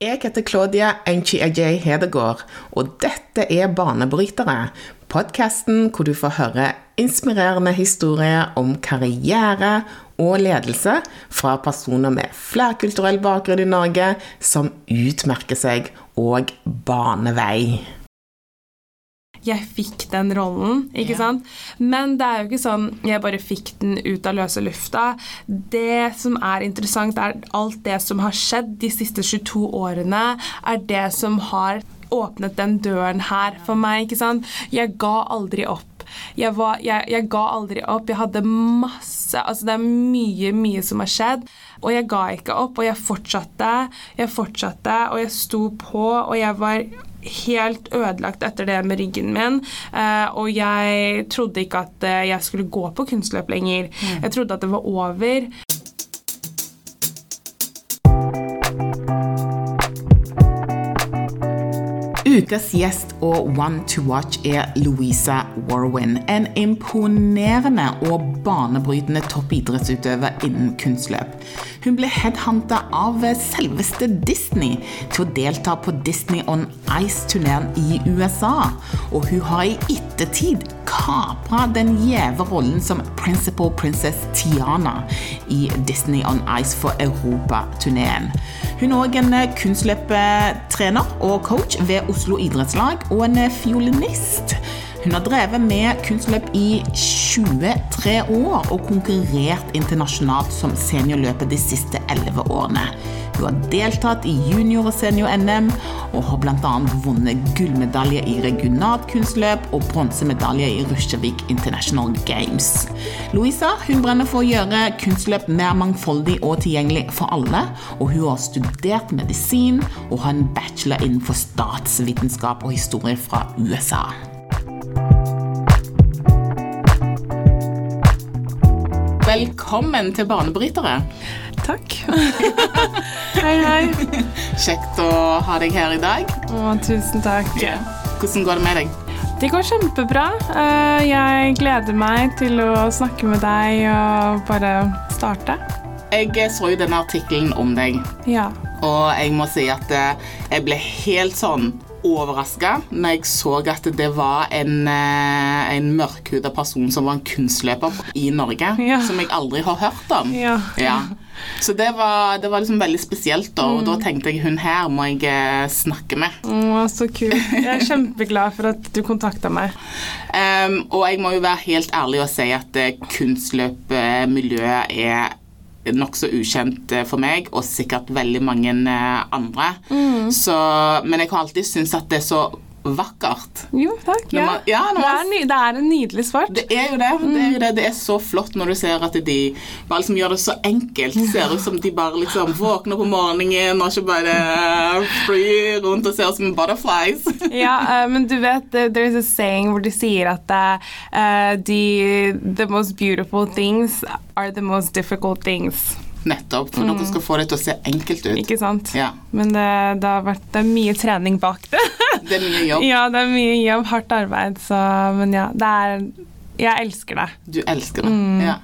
Jeg heter Claudia Enchi-Ajay Hedegaard, og dette er Banebrytere. Podkasten hvor du får høre inspirerende historier om karriere og ledelse fra personer med flerkulturell bakgrunn i Norge som utmerker seg og baner vei. Jeg fikk den rollen, ikke Ja. sant? Men det er jo ikke sånn jeg bare fikk den ut av løse lufta. Det som er interessant, er alt det som har skjedd de siste 22 årene, er det som har åpnet den døren her for meg, ikke sant? Jeg ga aldri opp. Jeg, var, jeg, jeg ga aldri opp. Jeg hadde masse Altså, det er mye, mye som har skjedd. Og jeg ga ikke opp, og jeg fortsatte. Jeg fortsatte, og jeg sto på, og jeg var helt ødelagt etter det med ryggen min. eh, og jeg trodde ikke at eh, jeg skulle gå på kunstløp lenger. Jeg trodde at det var over. Ukas gjest og one to watch er Louisa Warwin. En imponerende og banebrytende toppidrettsutøver innen kunstløp. Hun ble headhunta av selveste Disney til å delta på Disney on Ice-turneen i USA. Og hun har i ettertid kapra den gjeve rollen som Principal Princess Tiana i Disney on Ice for Europa-turneen. Hun er òg en kunstløpetrener og coach ved Oslo idrettslag, og en fiolinist. Hun har drevet med kunstløp i 23 år og konkurrert internasjonalt som seniorløper de siste 11 årene. Hun har deltatt i junior- og senior-NM og har bl.a. vunnet gullmedalje i regionalt kunstløp og bronsemedalje i Rusjevik International Games. Louisa hun brenner for å gjøre kunstløp mer mangfoldig og tilgjengelig for alle, og hun har studert medisin og har en bachelor innenfor statsvitenskap og historie fra USA. Velkommen til Banebrytere. Takk. hei, hei. Kjekt å ha deg her i dag. Å, tusen takk. Hvordan går det med deg? Det går kjempebra. Eh, Jeg gleder meg til å snakke med deg og bare starte. Jeg så jo denne artikkelen om deg, Ja. og jeg må si at eh, jeg ble helt sånn overraska når jeg så at det var en, eh, en mørkhuda person som var en kunstløper i Norge, Ja. som jeg aldri har hørt om. Ja. Ja. Så det var, det var liksom veldig spesielt, da, og da Mm. tenkte jeg hun her må jeg eh, snakke med. Å, så kult. Jeg er kjempeglad for at du kontakta meg. Um, og jeg må jo være helt ærlig og si at eh, kunstløpmiljøet er nokså ukjent eh, for meg, og sikkert veldig mange andre. andre. Så, men jeg har alltid syntes at det er så vakkert. Jo, takk. Ja. man- ja, man, det, er ny, det er en nydelig svart. Det er det. Det er jo det. Det er så flott når du ser at de bare liksom gjør det så enkelt. Det ser ut som de bare liksom våkner på morgenen og ikke bare eh, flyr rundt og ser ut som butterflies. ja, uh, men du vet, eh, there is a saying hvor de sier at uh, the, the most beautiful things are the most difficult things. Nettopp. For dere skal få det til å se enkelt ut. Ikke sant? Ja. Men det, det, har vært, det er mye trening bak det. Det er mye jobb. ja, det er mye jobb, hardt arbeid, så Men ja, det er Jeg elsker det. Du elsker det. Mm. Ja.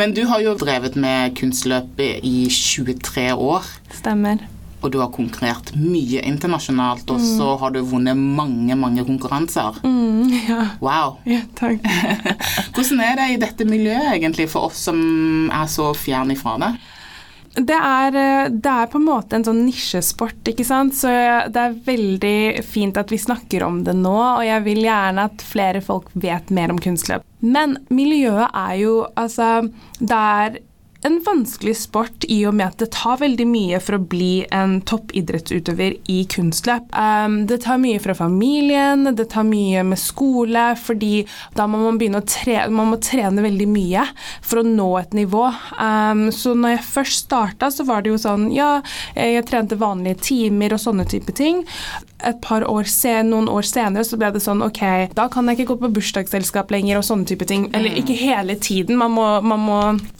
Men du har jo drevet med kunstløp i 23 år. Stemmer. Og du har konkurrert mye internasjonalt, og så har du vunnet mange, mange konkurranser. Mm, ja. Wow. ja, takk. Hvordan er det i dette miljøet egentlig for oss som er så fjern ifra det? Det er, eh, det er på en måte en sånn nisjesport, ikke sant. Så det er veldig fint at vi snakker om det nå, og jeg vil gjerne at flere folk vet mer om kunstløp. Men miljøet er jo altså Det er en vanskelig sport i og med at det tar veldig mye for å bli en toppidrettsutøver i kunstløp. Um, det tar mye fra familien, det tar mye med skole, fordi da må man begynne å trene, man må trene veldig mye for å nå et nivå. Um, så når jeg først starta, så var det jo sånn Ja, jeg trente vanlige timer og sånne type ting. Et par år sen, noen år senere så ble det sånn Ok, da kan jeg ikke gå på bursdagsselskap lenger og sånne type ting. Eller ikke hele tiden. Man må, man må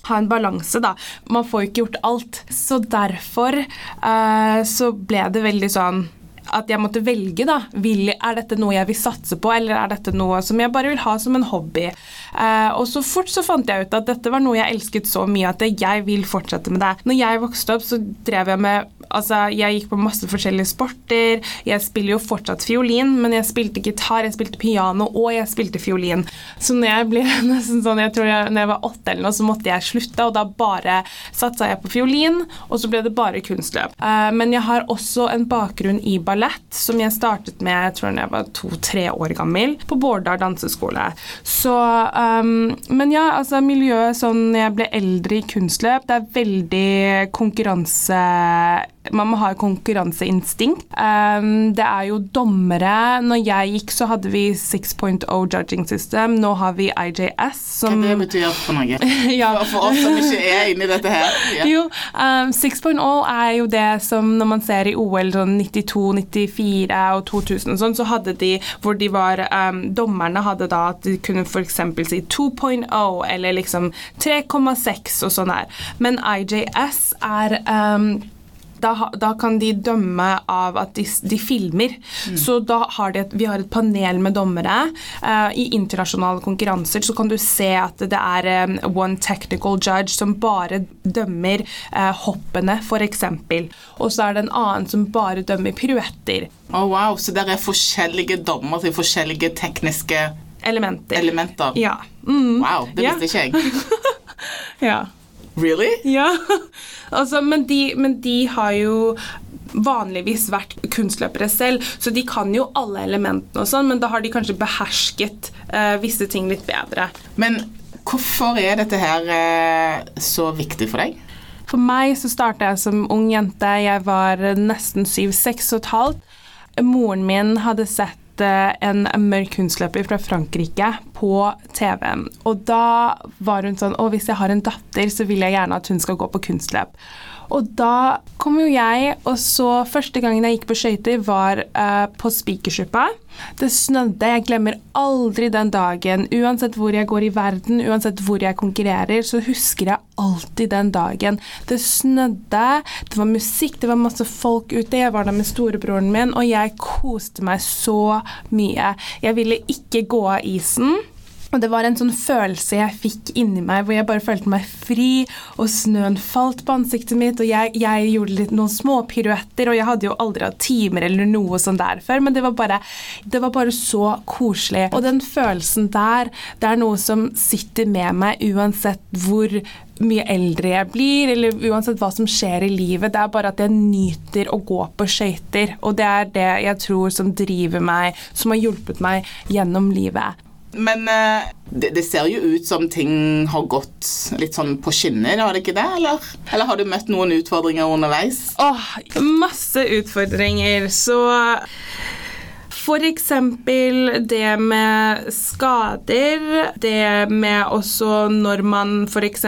ha en balanse, da. Man får jo ikke gjort alt. Så derfor uh, så ble det veldig sånn at jeg måtte velge, da. Vil, er dette noe jeg vil satse på, eller er dette noe som jeg bare vil ha som en hobby? Eh, og så fort så fant jeg ut at dette var noe jeg elsket så mye at jeg vil fortsette med det. Når jeg vokste opp, så drev jeg med Altså, jeg gikk på masse forskjellige sporter. Jeg spiller jo fortsatt fiolin, men jeg spilte gitar, jeg spilte piano og jeg spilte fiolin. Så når jeg ble nesten sånn, jeg tror jeg, når jeg var åtte eller noe, så måtte jeg slutte, og da bare satsa jeg på fiolin, og så ble det bare kunstløp. Eh, men jeg har også en bakgrunn i ballett, som jeg startet med jeg tror jeg var to-tre år gammel, på Bårdar danseskole. Så um, Men ja, altså miljøet sånn jeg ble eldre i kunstløp, det er veldig konkurranse man må ha konkurranseinstinkt. Um, det er jo dommere. Når jeg gikk, så hadde vi 6.0 judging system. Nå har vi IJS. Som Hva det betyr for noe? ja. For oss som ikke er inni dette her. Ja. Jo, um, 6.0 er jo det som når man ser i OL sånn 92, 94 og 2000 og sånn, så hadde de hvor de var um, Dommerne hadde da at de kunne f.eks. si 2.0 eller liksom 3,6 og sånn her. Men IJS er um, da, da, kan de dømme av at de, de filmer. Mm. Så da har de et, vi har et panel med dommere. Uh, I internasjonale konkurranser så kan du se at det er um, one technical judge som bare dømmer uh, hoppene, f.eks. Og så er det en annen som bare dømmer piruetter. Oh, wow, Så det er forskjellige dommer til forskjellige tekniske elementer. elementer. Ja. Mm. Wow, det visste ja. ikke jeg. ja. Really? Ja. altså, men, de, men de har jo vanligvis vært kunstløpere selv, så de kan jo alle elementene og sånn, men da har de kanskje behersket uh, visse ting litt bedre. Men hvorfor er dette her uh, så viktig for deg? For meg så starta jeg som ung jente. Jeg var nesten syv-seks og et halvt. Moren min hadde sett en mørk kunstløper fra Frankrike på TV-en. Og da var hun sånn Å, hvis jeg har en datter, så vil jeg gjerne at hun skal gå på kunstløp. Og da kom jo jeg, og så første gangen jeg gikk på skøyter, var uh, på Spikersuppa. Det snødde. Jeg glemmer aldri den dagen. Uansett hvor jeg går i verden, uansett hvor jeg konkurrerer, så husker jeg alltid den dagen. Det snødde, det var musikk, det var masse folk ute. Jeg var der med storebroren min, og jeg koste meg så mye. Jeg ville ikke gå av isen. Og det var en sånn følelse jeg fikk inni meg hvor jeg bare følte meg fri, og snøen falt på ansiktet mitt, og jeg, jeg gjorde litt noen små piruetter, og jeg hadde jo aldri hatt timer eller noe sånn der før, men det var, bare, det var bare så koselig. Og den følelsen der, det er noe som sitter med meg uansett hvor mye eldre jeg blir, eller uansett hva som skjer i livet. Det er bare at jeg nyter å gå på skøyter, og det er det jeg tror som driver meg, som har hjulpet meg gjennom livet. Men uh, det, det, ser jo ut som ting har gått litt sånn på skinner, har det ikke det? Eller, eller har du møtt noen utfordringer underveis? Åh, masse utfordringer. Så eksempel det med skader, det med også når man f.eks.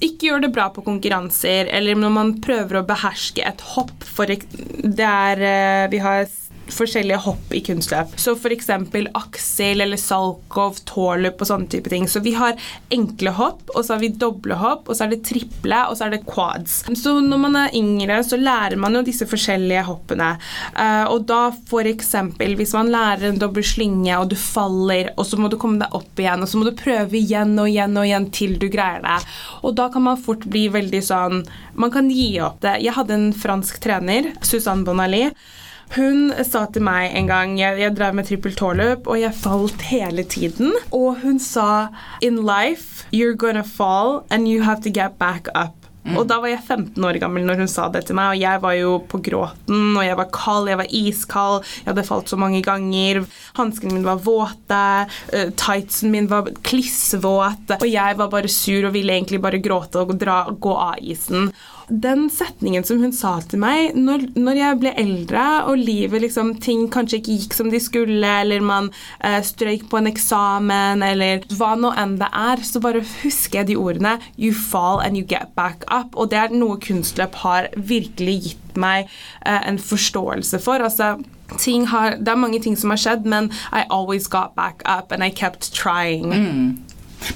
ikke gjør det bra på konkurranser, eller når man prøver å beherske et hopp, for det er eh, Vi har forskjellige hopp i kunstløp. Så f.eks. aksel eller salkov, tårlup og sånne type ting. Så vi har enkle hopp, og så har vi doble hopp, og så er det triple, og så er det quads. Så når man er yngre, så lærer man jo disse forskjellige hoppene. Uh, og da f.eks. hvis man lærer en dobbel slynge, og du faller, og så må du komme deg opp igjen, og så må du prøve igjen og igjen og igjen til du greier det. Og da kan man fort bli veldig sånn Man kan gi opp det. Jeg hadde en fransk trener, Susanne Bonali. Hun sa til meg en gang Jeg, jeg drev med trippel tåløp, og jeg falt hele tiden. Og hun sa In life, you're gonna fall, and you have to get back up. Mm. Og da var jeg 15 år gammel når hun sa det til meg, og jeg var jo på gråten, og jeg var kald, jeg var iskald, jeg hadde falt så mange ganger, hanskene mine var våte, uh, tightsen min var klissvåt, og jeg var bare sur og ville egentlig bare gråte og dra, gå av isen den setningen som hun sa til meg når, når, jeg ble eldre og livet liksom, ting kanskje ikke gikk som de skulle, eller man eh, strøyk på en eksamen, eller hva nå enn det er, så bare husker jeg de ordene You fall and you get back up. Og det er noe kunstløp har virkelig gitt meg eh, en forståelse for. altså har, det er mange ting som har skjedd, men I always got back up and I kept trying. Mm.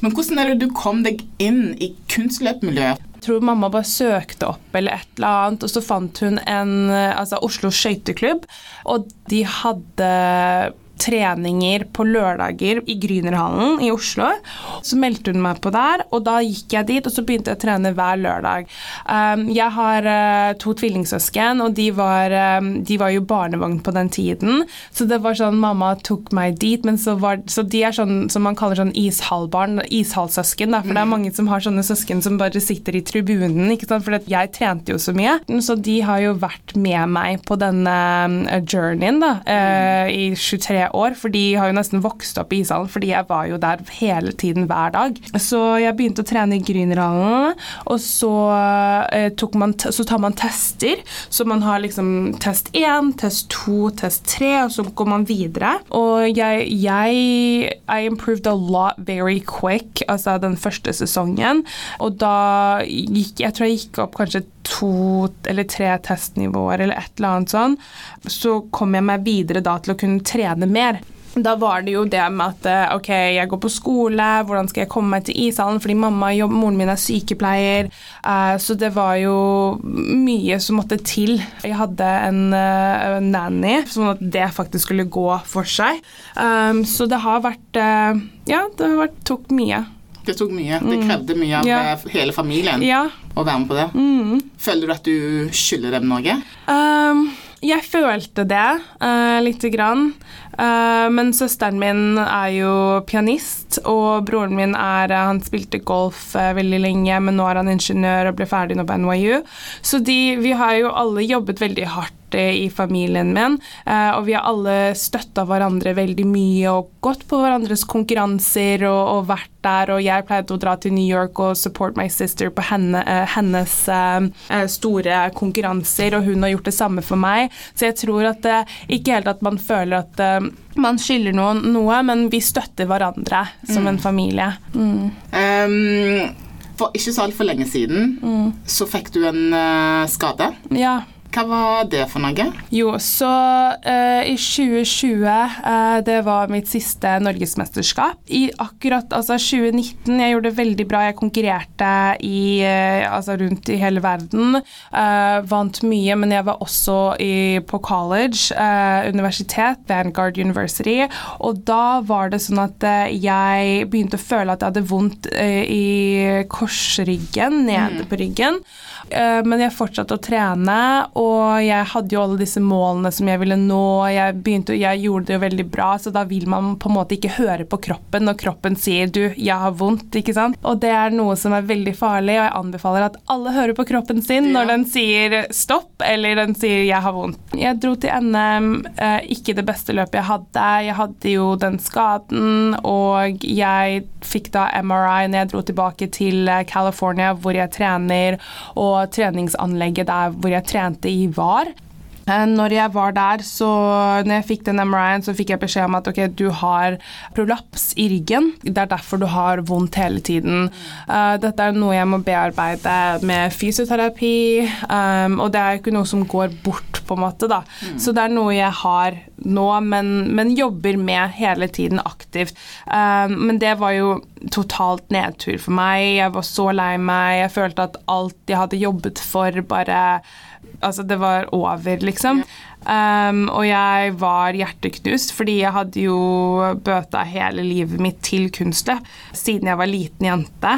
Men hvordan er det du kom deg inn i kunstløpmiljøet? Tror mamma bare søkte opp eller et eller annet, og så fant hun en altså Oslo skøyteklubb, og de hadde treninger på lørdager i Grünerhallen i Oslo. Så meldte hun meg på der, og da gikk jeg dit, og så begynte jeg å trene hver lørdag. Um, jeg har uh, to tvillingsøsken, og de var, um, de var, jo barnevogn på den tiden, så det var sånn mamma tok meg dit, men så var Så de er sånn som man kaller sånn ishallbarn, ishallsøsken, da, for det er mange som har sånne søsken som bare sitter i tribunen, ikke sant, for jeg trente jo så mye. Så de har jo vært med meg på denne uh, journeyen, da, uh, i 23 år, for de har jo nesten vokst opp i ishallen, fordi jeg var jo der hele tiden hver dag. Så jeg begynte å trene i Grünerhallen, og så, eh, man, så, tar man tester. Så man har liksom test én, test to, test tre, og så går man videre. Og jeg, jeg I improved a lot very quick, altså den første sesongen, og da gikk Jeg tror jeg gikk opp kanskje to eller tre testnivåer eller et eller annet sånn. Så kom jeg meg videre da til å kunne trene mer. Da var det jo det med at eh, ok, jeg går på skole, hvordan skal jeg komme meg til ishallen? Fordi mamma og moren min er sykepleier, uh, så det var jo mye som måtte til. Jeg hadde en uh, nanny, sånn at det faktisk skulle gå for seg. Um, så det har vært Ja, det har vært, tok mye. Det tok mye. Det mm. krevde mye av ja. hele familien ja. Å være med på det. Mm. Føler du at du skylder dem noe? Um, jeg følte det uh, lite grann. Uh, men søsteren min er jo pianist, og broren min er uh, Han spilte golf uh, veldig lenge, men nå er han ingeniør og ble ferdig nå på NYU. Så de, vi har jo alle jobbet veldig hardt i familien min. Eh, og vi har alle støtta hverandre veldig mye og gått på hverandres konkurranser og, og, vært der. Og jeg pleide å dra til New York og support my sister på henne, eh, hennes eh, store konkurranser, og hun har gjort det samme for meg. Så jeg tror at ikke helt at man føler at man skylder noen noe, men vi støtter hverandre som mm. en familie. Mm. Um, for ikke så altfor lenge siden mm. så fikk du en uh, skade. Ja. Hva var det for noe? Jo, så uh, i 2020 uh, eh, Det var mitt siste norgesmesterskap. I akkurat altså 2019 Jeg gjorde det veldig bra. Jeg konkurrerte i, uh, altså rundt i hele verden. vant mye, men jeg var også i, på college, universitet, Vanguard University, og da var det sånn at jeg begynte å føle at jeg hadde vondt i korsryggen, nede mm. på ryggen. Men jeg fortsatte å trene. og jeg hadde jo alle disse målene som jeg ville nå. Jeg, begynte, jeg gjorde det jo veldig bra, så da vil man på en måte ikke høre på kroppen når kroppen sier 'du, jeg har vondt', ikke sant. Og det er noe som er veldig farlig, og jeg anbefaler at alle hører på kroppen sin når den sier 'stopp' eller den sier 'jeg har vondt'. Jeg dro til NM, eh, ikke det beste løpet jeg hadde. Jeg hadde jo den skaden, og jeg fikk da MRI når jeg dro tilbake til eh, California, hvor jeg trener, og treningsanlegget der hvor jeg trente i var. Eh, når jeg var der, så når jeg fikk den MRI-en, så fikk jeg beskjed om at ok, du har prolaps i ryggen. Det er derfor du har vondt hele tiden. Uh, dette er noe jeg må bearbeide med fysioterapi, um, og det er ikke noe som går bort, på en måte, da. Mm. Så det er noe jeg har nå, men, men jobber med hele tiden aktivt. Men det var jo totalt nedtur for meg. Jeg var så lei meg. Jeg følte at alt jeg hadde jobbet for, bare Altså, det var over, liksom. Um, og jeg var hjerteknust, fordi jeg hadde jo bøta hele livet mitt til kunstløp siden jeg var liten jente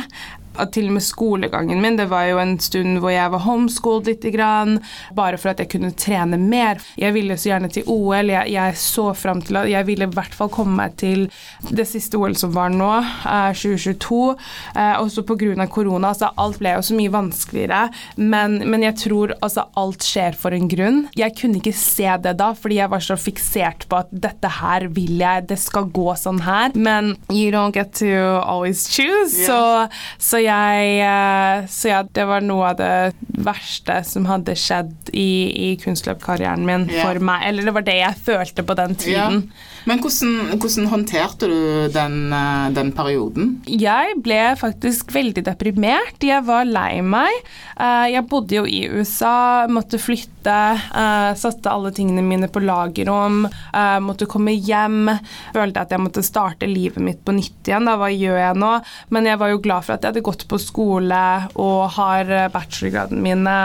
til og med skolegangen min. Det var jo en stund hvor jeg var homeschooled lite grann, bare for at jeg kunne trene mer. Jeg ville så gjerne til OL. Jeg, jeg så fram til at jeg ville i hvert fall komme meg til det siste OL som var nå, 2022. Eh, også pga. korona. Altså, alt ble jo så mye vanskeligere. Men, men jeg tror altså, alt skjer for en grunn. Jeg kunne ikke se det da, fordi jeg var så fiksert på at dette her vil jeg, det skal gå sånn her. Men you don't get to always choose. Yeah. Så, så jeg eh, Så ja, det var noe av det verste som hadde skjedd i, i kunstløpkarrieren min yeah. for meg. Eller det var det jeg følte på den tiden. Yeah. Men hvordan, hvordan, håndterte du den, eh, den, perioden? Jeg ble faktisk veldig deprimert. Jeg var lei meg. Eh, jeg bodde jo i USA, måtte flytte, satte alle tingene mine på lagerrom, måtte komme hjem. Følte at jeg måtte starte livet mitt på nytt igjen. Da, hva gjør jeg nå? Men jeg var jo glad for at jeg hadde gått på skole og har eh, bachelorgraden mine,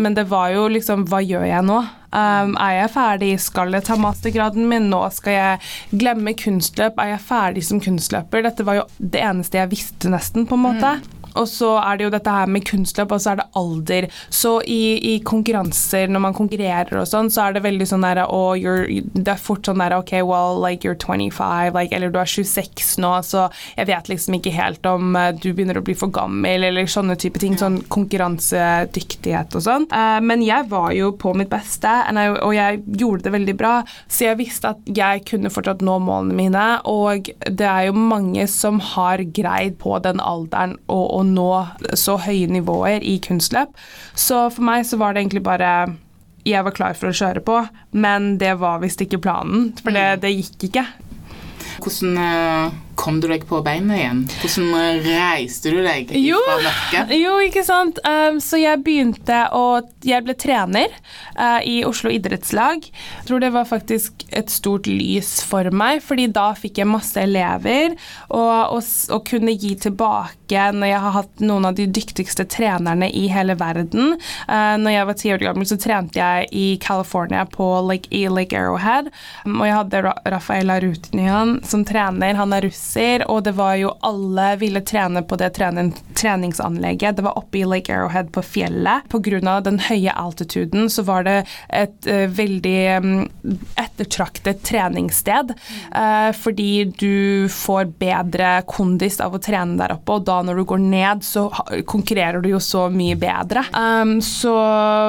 men det var jo liksom Hva gjør jeg nå? Um, er jeg ferdig? Skal jeg ta mastergraden min? Nå skal jeg glemme kunstløp? Er jeg ferdig som kunstløper? Dette var jo det eneste jeg visste, nesten, på en måte. Mm. Og så er det jo dette her med kunstløp, og så er det alder. Så i, i konkurranser, når man konkurrerer og sånn, så er det veldig sånn derre oh, Det er fort sånn derre OK, well, like you're 25, like, eller du er 26 nå, så jeg vet liksom ikke helt om uh, du begynner å bli for gammel, eller sånne type ting. Sånn konkurransedyktighet og sånn. Uh, men jeg var jo på mitt beste, I, og jeg gjorde det veldig bra, så jeg visste at jeg kunne fortsatt nå målene mine, og det er jo mange som har greid på den alderen og, og å nå så høye nivåer i kunstløp. Så for meg så var det egentlig bare jeg var klar for å kjøre på, men det var visst ikke planen, for det, mm. det gikk ikke. Hvordan eh, kom du deg på beina igjen? Hvordan reiste du deg jo, fra mørket? Jo, ikke sant. Um, så jeg begynte å Jeg ble trener uh, i Oslo idrettslag. Jeg tror det var faktisk et stort lys for meg, fordi da fikk jeg masse elever, og, og, og kunne gi tilbake når jeg har hatt noen av de dyktigste trenerne i hele verden. Uh, når jeg var ti år gammel, så trente jeg i California på Lake, i Lake Arrowhead, um, og jeg hadde Ra Rafaela Rutinian som trener. Han er russ klasser, og det var jo alle ville trene på det trening, treningsanlegget. Det var oppe i Lake Arrowhead på fjellet. Pga. den høye altituden så var det et uh, veldig um, ettertraktet treningssted. Uh, fordi du får bedre kondis av å trene der oppe, og da når du går ned, så konkurrerer du jo så mye bedre. Um, så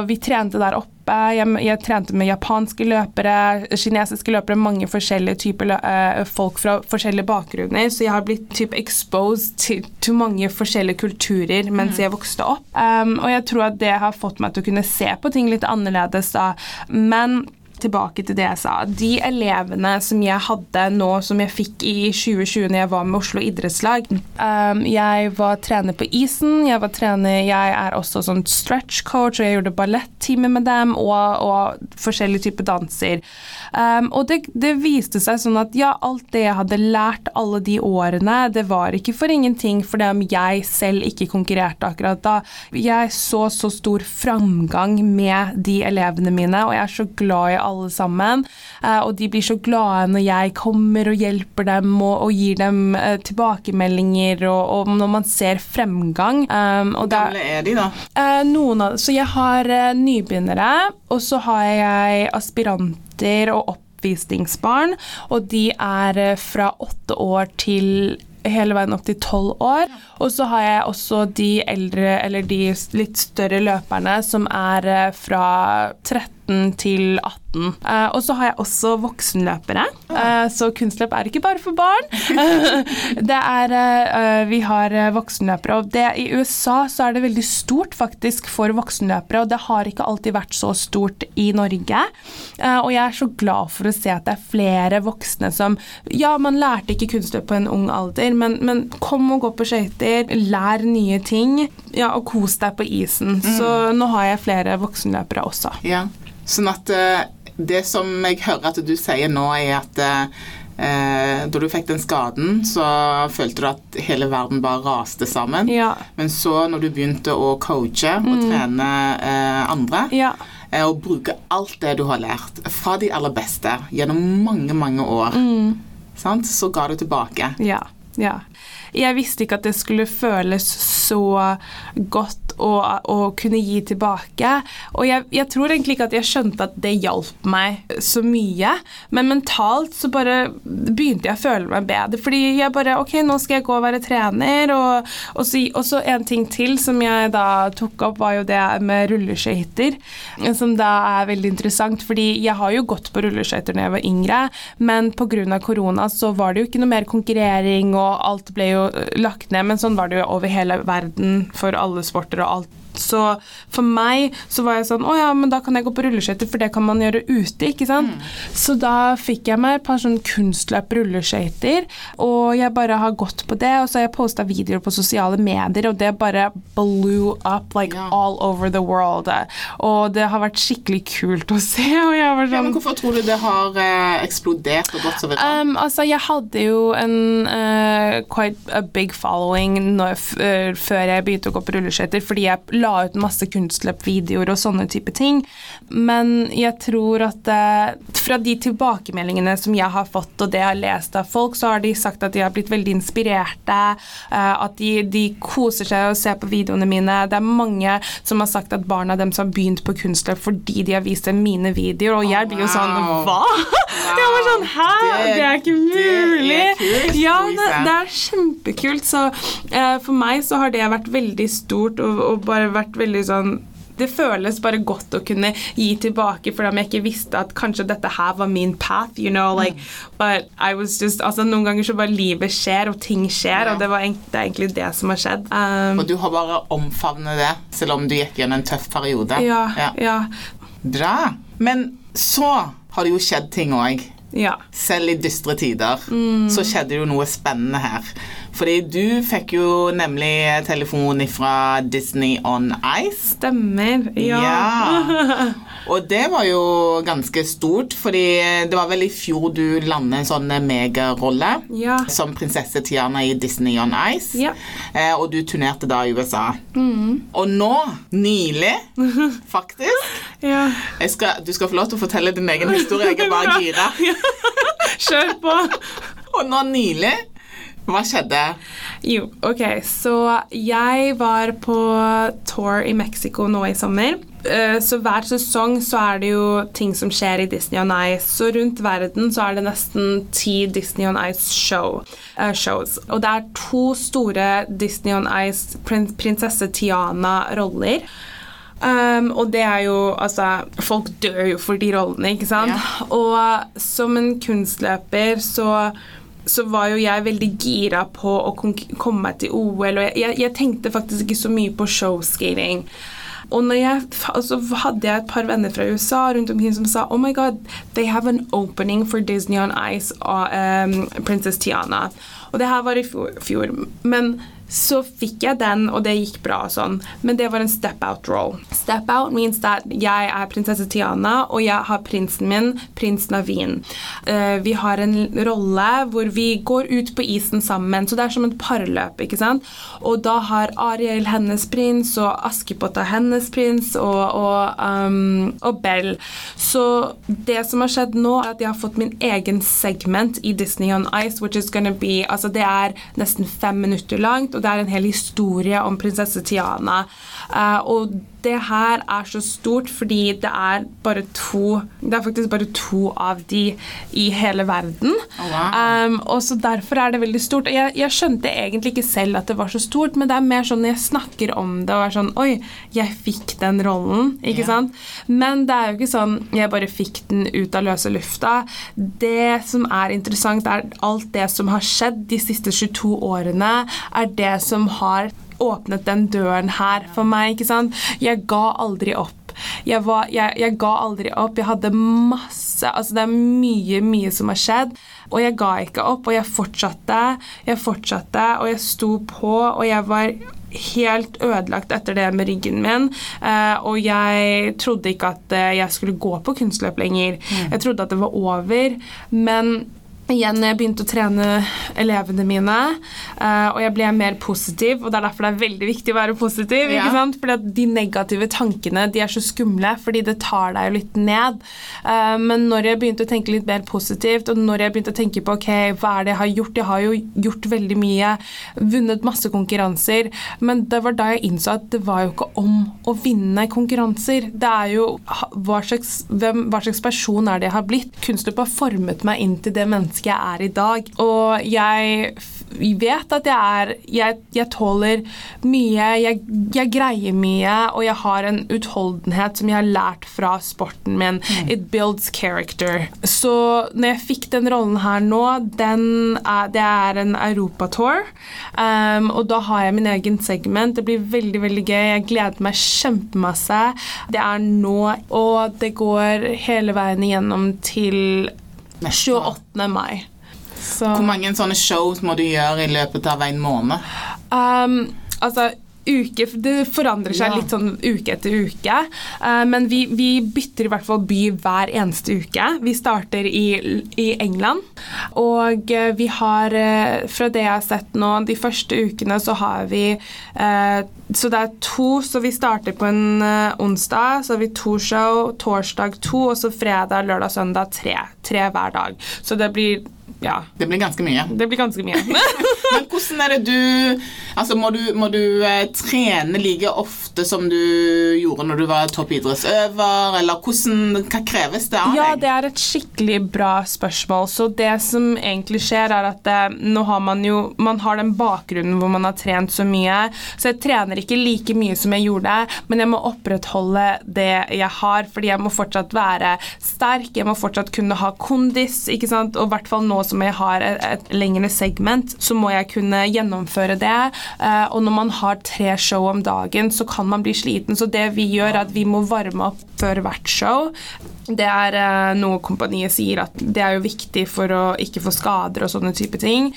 vi trente der oppe jeg, jeg, trente med japanske løpere, kinesiske løpere, mange forskjellige typer uh, folk fra forskjellige bakgrunner. Så jeg har blitt typ exposed til, til mange forskjellige kulturer mens mm. jeg vokste opp. Um, og jeg tror at det har fått meg til å kunne se på ting litt annerledes da. Men tilbake til det jeg sa. De elevene som jeg hadde nå, som jeg fikk i 2020 når jeg var med Oslo idrettslag um, Jeg var trener på isen, jeg var trener Jeg er også sånn stretch coach, og jeg gjorde ballettimer med dem, og, og forskjellige typer danser. Um, og det, det, viste seg sånn at ja, alt det jeg hadde lært alle de årene, det var ikke for ingenting for det om jeg selv ikke konkurrerte akkurat da. Jeg så så stor framgang med de elevene mine, og jeg er så glad i alle alle sammen. Eh, og de blir så glade når jeg kommer og hjelper dem og, og gir dem eh, tilbakemeldinger, og, og, når man ser fremgang. Um, Hvor gamle er de, da? Eh, noen av, så jeg har nybegynnere, og så har jeg aspiranter og oppvisningsbarn, og de er fra åtte år til hele veien opp til tolv år. Og så har jeg også de eldre, eller de litt større løperne, som er fra 13 til 18. Uh, og så har jeg også voksenløpere, uh, så kunstløp er ikke bare for barn. det er uh, Vi har voksenløpere, og det, i USA så er det veldig stort faktisk for voksenløpere, og det har ikke alltid vært så stort i Norge. og jeg er så glad for å se at det er flere voksne som Ja, man lærte ikke kunstløp på en ung alder, men, men kom og gå på skøyter, lær nye ting, ja, og kos deg på isen. Mm. Så nå har jeg flere voksenløpere også. Ja. Sånn at uh, det som jeg hører at du sier nå, er at uh, da du fikk den skaden, så følte du at hele verden bare raste sammen. Ja. Men så, når du begynte å coache og mm. trene uh, andre ja. Og bruke alt det du har lært fra de aller beste gjennom mange, mange år, mm. så ga du tilbake. Ja. ja. Jeg visste ikke at det skulle føles så godt å, å kunne gi tilbake. Og jeg, jeg, tror egentlig ikke at jeg skjønte at det hjalp meg så mye, men mentalt så bare begynte jeg å føle meg bedre. Fordi jeg bare Ok, nå skal jeg gå og være trener, og, og, så, og så en ting til som jeg da tok opp, var jo det med rulleskøyter, som da er veldig interessant, fordi jeg har jo gått på rulleskøyter da jeg var yngre, men pga. korona så var det jo ikke noe mer konkurrering, og alt ble jo lagt ned, men sånn var det jo over hele verden for alle sporter og alt Så for meg så var jeg sånn Å ja, men da kan jeg gå på rulleskøyter, for det kan man gjøre ute, ikke sant. Så da fikk jeg meg et par sånn kunstløp rulleskøyter, og jeg bare har gått på det, og så har jeg posta videoer på sosiale medier, og det bare blew up like Ja. all over the world. Og det har vært skikkelig kult å se, og jeg var Ja, sånn men Hvorfor tror du det har eh, eksplodert og gått så videre? Um, altså, jeg hadde jo en uh, quite a big following når, uh, før jeg begynte å gå på rulleskøyter, fordi jeg la ut masse kunstløpvideoer og sånne type ting. Men jeg tror at uh, fra de tilbakemeldingene som jeg har fått, og det jeg har lest av folk, så har de sagt at de har blitt veldig inspirerte, uh, at de, de koser seg og ser på videoene mine. Det er mange som har sagt at barna deres har begynt på kunstløp fordi de har vist dem mine videoer, og jeg blir jo sånn Wow. Hva? Jeg var sånn Hæ? Det- Det, er ikke det er mulig. kult, ja, det, det er kjempekult. Så eh, for meg så har det vært veldig stort og, og bare vært veldig sånn det føles bare godt å kunne gi tilbake, for om jeg ikke visste at kanskje dette her var min path, you know, like, Mm. but I was just, altså Noen ganger så bare livet skjer, og ting skjer, Ja. og det, var, egent- det er egentlig det som har skjedd. Um, Og du har bare omfavnet det, selv om du gikk gjennom en tøff periode. ja, Ja. ja, Bra. Men så har det jo skjedd ting òg. Ja. Selv i dystre tider Mm. så skjedde jo noe spennende her. Fordi du fikk jo nemlig telefon fra Disney on Ice. Stemmer. Ja. Ja. Og det var jo ganske stort, fordi det var vel i fjor du landet en sånn megarolle Ja. som prinsesse Tiana i Disney on Ice. Ja. Eh, og du turnerte da i USA. Og nå, nylig, faktisk ja. skal, Du skal få lov til å fortelle din egen historie. Jeg er bare gira. Kjør på. Og nå nylig Hva skjedde? Jo, ok, så jeg var på tour i Mexico nå i sommer. Eh, Så hver sesong så er det jo ting som skjer i Disney on Ice. Så rundt verden så er det nesten ti Disney on Ice show, uh, shows. Og det er to store Disney on Ice prin prinsesse Tiana-roller. Um, og det er jo Altså, folk dør jo for de rollene, ikke sant? Ja. Og som en kunstløper så så var jo jeg veldig gira på å komme meg til OL, og jeg, jeg, jeg tenkte faktisk ikke så mye på showskating. Og jeg, altså, hadde jeg et par venner fra USA rundt omkring som sa Oh my god, they have an opening for Disney on Ice og um, Princess Tiana. Og det her var i fjor. Men så fikk jeg den, og det gikk bra og sånn. Men det var en step out role. Step out means that jeg er prinsesse Tiana, og jeg har prinsen min, prins Naveen. Uh, vi har en rolle hvor vi går ut på isen sammen, så det er som et parløp, ikke sant? Og da har Ariel hennes prins, og Askepott har hennes prins, og, og, um, og Bell. Så det som har skjedd nå, er at jeg har fått min egen segment i Disney on Ice, which is gonna be Altså, det er nesten fem minutter langt, og det er en hel historie om prinsesse Tiana. Eh, og det her er så stort fordi det er bare to Det er faktisk bare to av de i hele verden. Oh, wow. Um, og så Derfor er det veldig stort. Jeg, jeg skjønte egentlig ikke selv at det var så stort, men det er mer sånn når jeg snakker om det og er sånn Oi, jeg fikk den rollen. Ikke yeah. sant? Men det er jo ikke sånn jeg bare fikk den ut av løse lufta. Det som er interessant, er alt det som har skjedd de siste 22 årene, er det som har åpnet den døren her for meg. ikke sant? Jeg ga aldri opp. Jeg, var, jeg, jeg ga aldri opp. Jeg hadde masse Altså, det er mye, mye som har skjedd. Og jeg ga ikke opp, og jeg fortsatte. Jeg fortsatte, og jeg sto på, og jeg var helt ødelagt etter det med ryggen min. eh, og jeg trodde ikke at eh, jeg skulle gå på kunstløp lenger. Jeg trodde at det var over. Men igjen jeg begynte å trene elevene mine, eh, og jeg ble mer positiv, og det er derfor det er veldig viktig å være positiv, Ja. ikke sant? Fordi at de negative tankene de er så skumle, fordi det tar deg jo litt ned. Eh, men når jeg begynte å tenke litt mer positivt, og når jeg begynte å tenke på ok, hva er det jeg har gjort? Jeg har jo gjort veldig mye, vunnet masse konkurranser, men det var da jeg innså at det var jo ikke om å vinne konkurranser. Det er jo hva slags, hvem, hva slags person er det jeg har blitt. Kunstløp har formet meg inn til det mennesket menneske jeg er i dag. Og jeg vet at jeg er Jeg, jeg tåler mye, jeg, jeg, greier mye, og jeg har en utholdenhet som jeg har lært fra sporten min. Mm. It builds character. Så når jeg fikk den rollen her nå, den er, det er en europatour, um, og da har jeg min egen segment. Det blir veldig, veldig gøy. Jeg gleder meg kjempemasse. Det er nå, og det går hele veien igjennom til 28. mai. Så. Hvor mange sånne shows må du gjøre i løpet av en måned? Um, altså uke Det forandrer seg ja. litt sånn uke etter uke. Uh, men vi, vi, bytter i hvert fall by hver eneste uke. Vi starter i, i England. Og uh, vi har, uh, fra det jeg har sett nå, de første ukene så har vi Så det er to, så vi starter på en onsdag. Så har vi to show, torsdag to, og så fredag, lørdag, søndag tre. Tre hver dag. Så det blir ja. Det blir ganske mye. Det blir ganske mye. Men hvordan er det du Altså, må du, må du eh, trene like ofte som du gjorde når du var toppidrettsøver, eller hvordan, hva kreves det av deg? Ja, det er et skikkelig bra spørsmål. Så det som egentlig skjer, er at eh, nå har man jo Man har den bakgrunnen hvor man har trent så mye, så jeg trener ikke like mye som jeg gjorde, men jeg må opprettholde det jeg har, fordi jeg må fortsatt være sterk, jeg må fortsatt kunne ha kondis, ikke sant, og i hvert fall nå som jeg har et, et lengre segment, så må jeg kunne gjennomføre det. Uh, og når man har tre show om dagen, så kan man bli sliten. Så det vi gjør, er at vi må varme opp før hvert show. Det er uh, noe kompaniet sier at det er jo viktig for å ikke få skader og sånne type ting.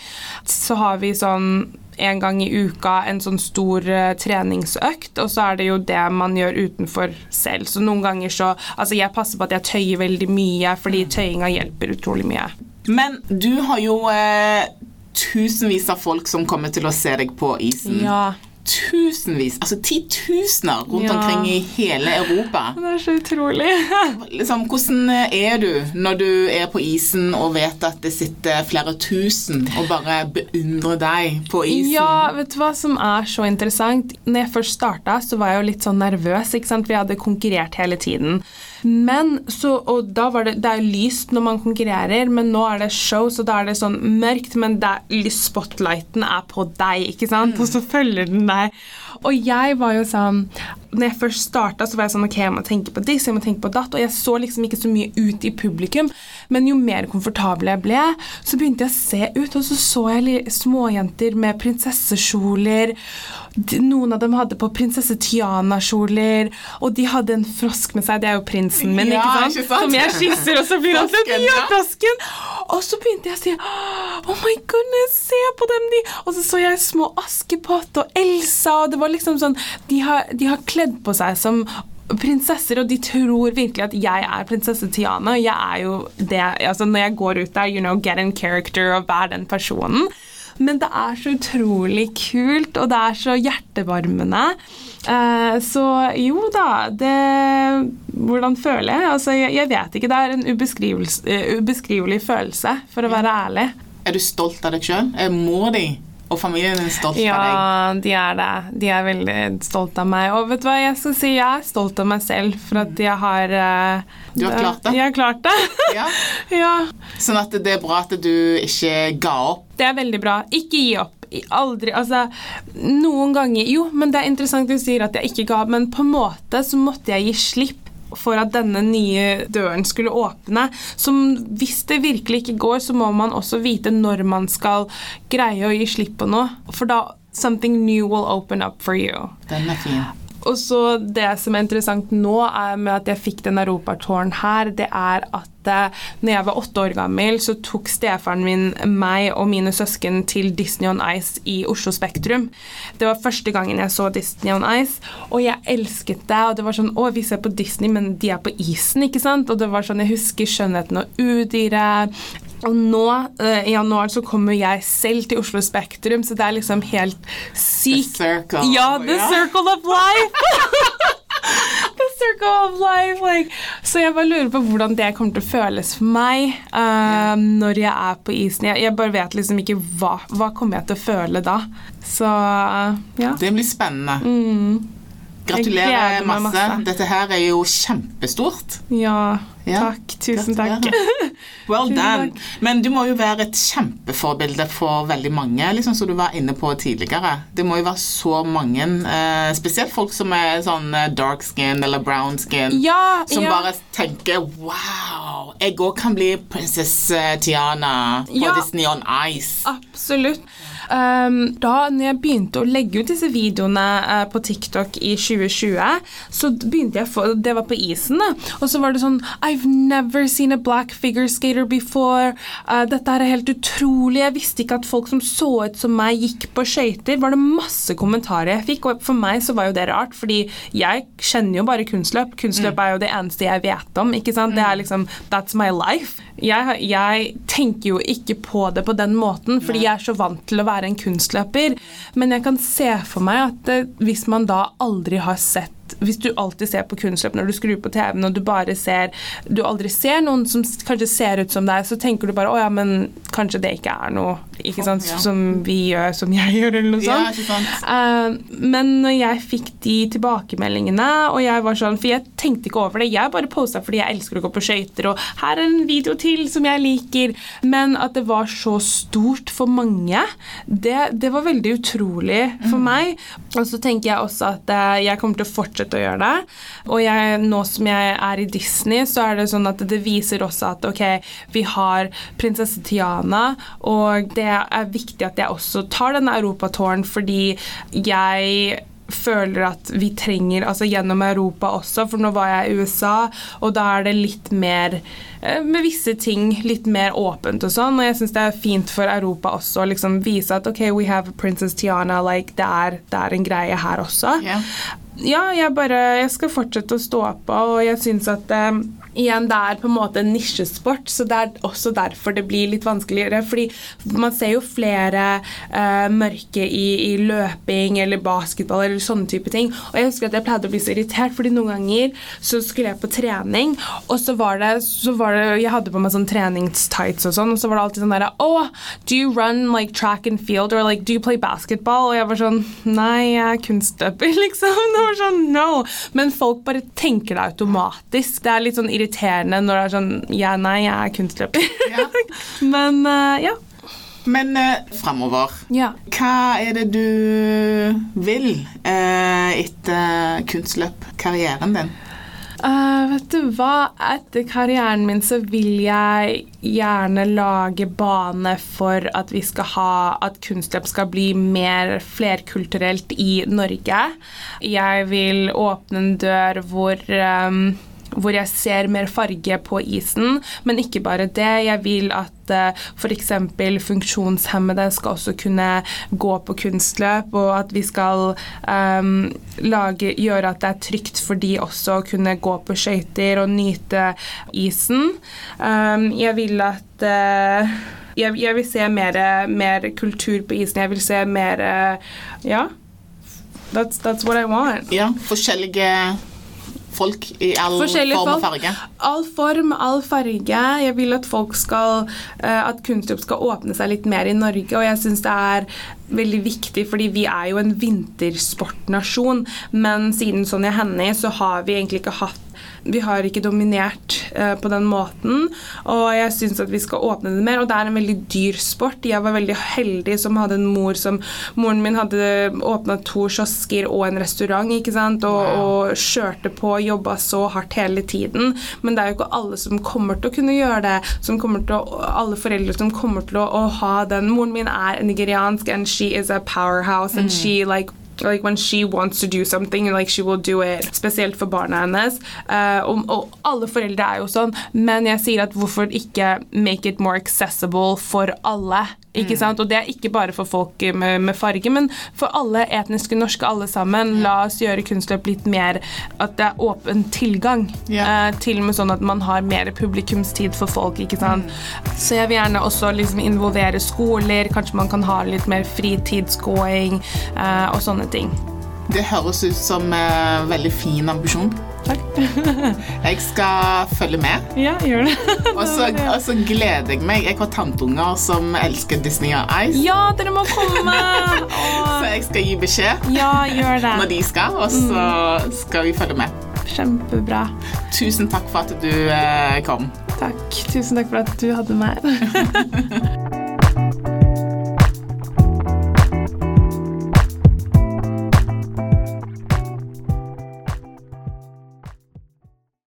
Så har vi sånn en gang i uka en sånn stor uh, treningsøkt, og så er det jo det man gjør utenfor selv. Så noen ganger så Altså, jeg passer på at jeg tøyer veldig mye, fordi tøyinga hjelper utrolig mye. Men du har jo eh, tusenvis av folk som kommer til å se deg på isen. Ja. Tusenvis, altså titusener rundt ja. omkring i hele Europa. Det er så utrolig. liksom, hvordan er du når du er på isen og vet at det sitter flere tusen og bare beundrer deg på isen? Ja, vet du hva som er så interessant? Når jeg først starta, så var jeg jo litt sånn nervøs. ikke sant? Vi hadde konkurrert hele tiden. Men så, Og da var det, det er lyst når man konkurrerer, men nå er det show, så da er det sånn mørkt, men det, spotlighten er på deg, ikke sant? Mm. Og så følger den deg. Og jeg var jo sånn når jeg først starta, så var jeg sånn Ok, jeg må tenke på diss, jeg må tenke på datt. Og jeg så liksom ikke så mye ut i publikum. Men jo mer komfortabel jeg ble, så begynte jeg å se ut, og så så jeg småjenter med prinsessekjoler. Noen av dem hadde på prinsesse Tiana-kjoler, og de hadde en frosk med seg. Det er jo prinsen min, ja, ikke, sant? ikke sant? Som jeg kysser, og så blir han sånn Ja, frosken! Og så begynte jeg å si Oh my goodness, se på dem! De. Og så så jeg små Askepott og Elsa, og det var liksom sånn De har, de har kledd på seg som prinsesser, og de tror virkelig at jeg er prinsesse Tiana. Jeg er jo det altså Når jeg går ut der, you know, get in character og vær den personen. Men det er så utrolig kult, og det er så hjertevarmende. Eh, så jo da, det Hvordan føler jeg? Altså, jeg, jeg vet ikke. Det er en uh, ubeskrivelig følelse, for å være ærlig. Er du stolt av deg sjøl? Må de og familien er stolt ja, av deg? Ja, de er det. De er veldig stolt av meg. Og vet du hva jeg skal si? Jeg er stolt av meg selv for at jeg har uh, Du har klart det? Jeg har klart det. ja. ja. Sånn at det er bra at du ikke ga opp? Det er veldig bra. Ikke gi opp. Aldri Altså, noen ganger Jo, men det er interessant du sier at jeg ikke ga opp, men på en måte så måtte jeg gi slipp for at denne nye døren skulle åpne. Så hvis det virkelig ikke går, så må man også vite når man skal greie å gi slipp på noe. For da Something new will open up for you. Den er fin. Og så Det som er interessant nå er med at jeg fikk den europatåren her, det er at eh, når jeg var åtte år gammel, så tok stefaren min meg og mine søsken til Disney on Ice i Oslo Spektrum. Det var første gangen jeg så Disney on Ice, og jeg elsket det. Og det var sånn Å, vi ser på Disney, men de er på isen, ikke sant? Og det var sånn, Jeg husker 'Skjønnheten og udyret'. Og nå uh, i januar så kommer jeg selv til Oslo Spektrum, så det er liksom helt sykt. The circle. Ja, the yeah. circle of life! circle of life. Like. Så jeg bare lurer på hvordan det kommer til å føles for meg uh, når jeg er på isen. Jeg, jeg, bare vet liksom ikke hva, hva kommer jeg til å føle da. Så uh, ja. Det blir spennende. Mm. Gratulerer masse. masse. Dette her er jo kjempestort. Ja. Ja, Takk. Tusen takk. Well Tusen done. takk. Men du må jo være et kjempeforbilde for veldig mange, liksom som du var inne på tidligere. Det må jo være så mange, eh, spesielt folk som er sånn eh, dark skin eller brown skin, Ja, som ja. bare tenker wow, jeg òg kan bli prinsesse Tiana på. Disney on Ice. Absolutt. Um, da når jeg begynte å legge ut disse videoene eh, på TikTok i 2020, så begynte jeg for, Det var på isen, da. Og så var det sånn I've never seen a black figure skater before. Eh, dette er helt utrolig. Jeg visste ikke at folk som så ut som meg, gikk på skøyter. Var det masse kommentarer jeg fikk, og for meg så var jo det rart, fordi jeg kjenner jo bare kunstløp. Kunstløp er jo det eneste jeg vet om. ikke sant? Det er liksom That's my life. Jeg, jeg tenker jo ikke på det på den måten, fordi jeg er så vant til å være en kunstløper. Men jeg kan se for meg at eh, hvis man da aldri har sett hvis du alltid ser på kunstløp når du skrur på TV-en og du bare ser Du aldri ser noen som kanskje ser ut som deg, så tenker du bare å ja, men kanskje det ikke er noe ikke sant, Ja. som vi gjør, som jeg gjør, eller noe Ja, sånt. ikke sant? Eh, men når jeg fikk de tilbakemeldingene, og jeg var sånn For jeg tenkte ikke over det. Jeg bare posta fordi jeg elsker å gå på skøyter, og her er en video til som jeg liker. Men at det var så stort for mange, det, det var veldig utrolig for meg. Og så tenker jeg også at eh, jeg kommer til å fortsette å gjøre det. Og jeg, nå som jeg er i Disney, så er det sånn at det viser også at ok, vi har prinsesse Tiana, og det er viktig at jeg også tar denne europatåren fordi jeg føler at vi trenger altså gjennom Europa også, for nå var jeg i USA, og da er det litt mer eh, med visse ting litt mer åpent og sånn, og jeg syns det er fint for Europa også å liksom vise at ok, we have Princess Tiana, like det er, det er en greie her også. Ja. Ja, jeg bare Jeg skal fortsette å stå på, og jeg syns at eh, Igjen, det er på en måte en nisjesport, så det er også derfor det blir litt vanskeligere. Fordi man ser jo flere uh, mørke i, i løping eller basketball eller sånne type ting. Og jeg husker at jeg pleide å bli så irritert, fordi noen ganger så skulle jeg på trening, og så var det, så var det Jeg hadde på meg sånn treningstights og sånn, og så var det alltid sånn derre Oh, do you run like track and field, or like do you play basketball? Og jeg var sånn Nei, jeg er kunstløper, liksom. Det var sånn No. Men folk bare tenker det automatisk. Det er litt sånn irriterende når det er sånn Ja, nei, jeg er kunstløper. Ja. Men uh, ja. Men uh, framover, ja. hva er det du vil eh, etter kunstløpkarrieren din? Uh, vet du hva? Etter karrieren min så vil jeg gjerne lage bane for at vi skal ha At kunstløp skal bli mer flerkulturelt i Norge. Jeg vil åpne en dør hvor ehm, hvor jeg ser mer farge på isen, men ikke bare det. Jeg vil at uh, f.eks. funksjonshemmede skal også kunne gå på kunstløp, og at vi skal um, lage, gjøre at det er trygt for de også å kunne gå på skøyter og nyte isen. Um, jeg vil at uh, jeg, jeg vil se mer, mer kultur på isen. Jeg vil se mer uh, Ja. That's, that's what I want. Ja, forskjellige folk i all Forskjellige form og farge. All form, all farge. Jeg vil at folk skal eh, At kunstjobb skal åpne seg litt mer i Norge, og jeg syns det er veldig viktig, fordi vi er jo en vintersportnasjon, men siden Sonja Hennie så har vi egentlig ikke hatt vi har ikke dominert eh, på den måten, og jeg syns at vi skal åpne det mer. Og det er en veldig dyr sport. Jeg var veldig heldig som hadde en mor som Moren min hadde åpna to kiosker og en restaurant, ikke sant, og, og kjørte på, jobba så hardt hele tiden. Men det er jo ikke alle som kommer til å kunne gjøre det. Som kommer til å, alle foreldre som kommer til å, å ha den. Moren min er nigeriansk, and she is a powerhouse, and she like Like when she wants to do something, like she will do it. Spesielt for barna hennes. Uh, og, og alle foreldre er jo sånn, men jeg sier at hvorfor ikke make it more accessible for alle? Ikke sant? Og det er ikke bare for folk med, med farge, men for alle etniske norske, alle sammen. La oss gjøre kunstløp litt mer At det er åpen tilgang. Yeah. Eh, til og med sånn at man har mer publikumstid for folk. ikke sant? Så jeg vil gjerne også liksom involvere skoler. Kanskje man kan ha litt mer fritidsgåing eh, og sånne ting. Det høres ut som en veldig fin ambisjon. Takk. Jeg skal følge med. ja, gjør det. Og så, og så gleder jeg meg. Jeg har tanteunger som elsker Disney og Ice. ja, dere må komme! Så jeg skal gi beskjed ja, gjør når de skal, og så skal vi følge med. Kjempebra. Tusen takk for at du eh, kom. Takk. Tusen takk for at du hadde meg.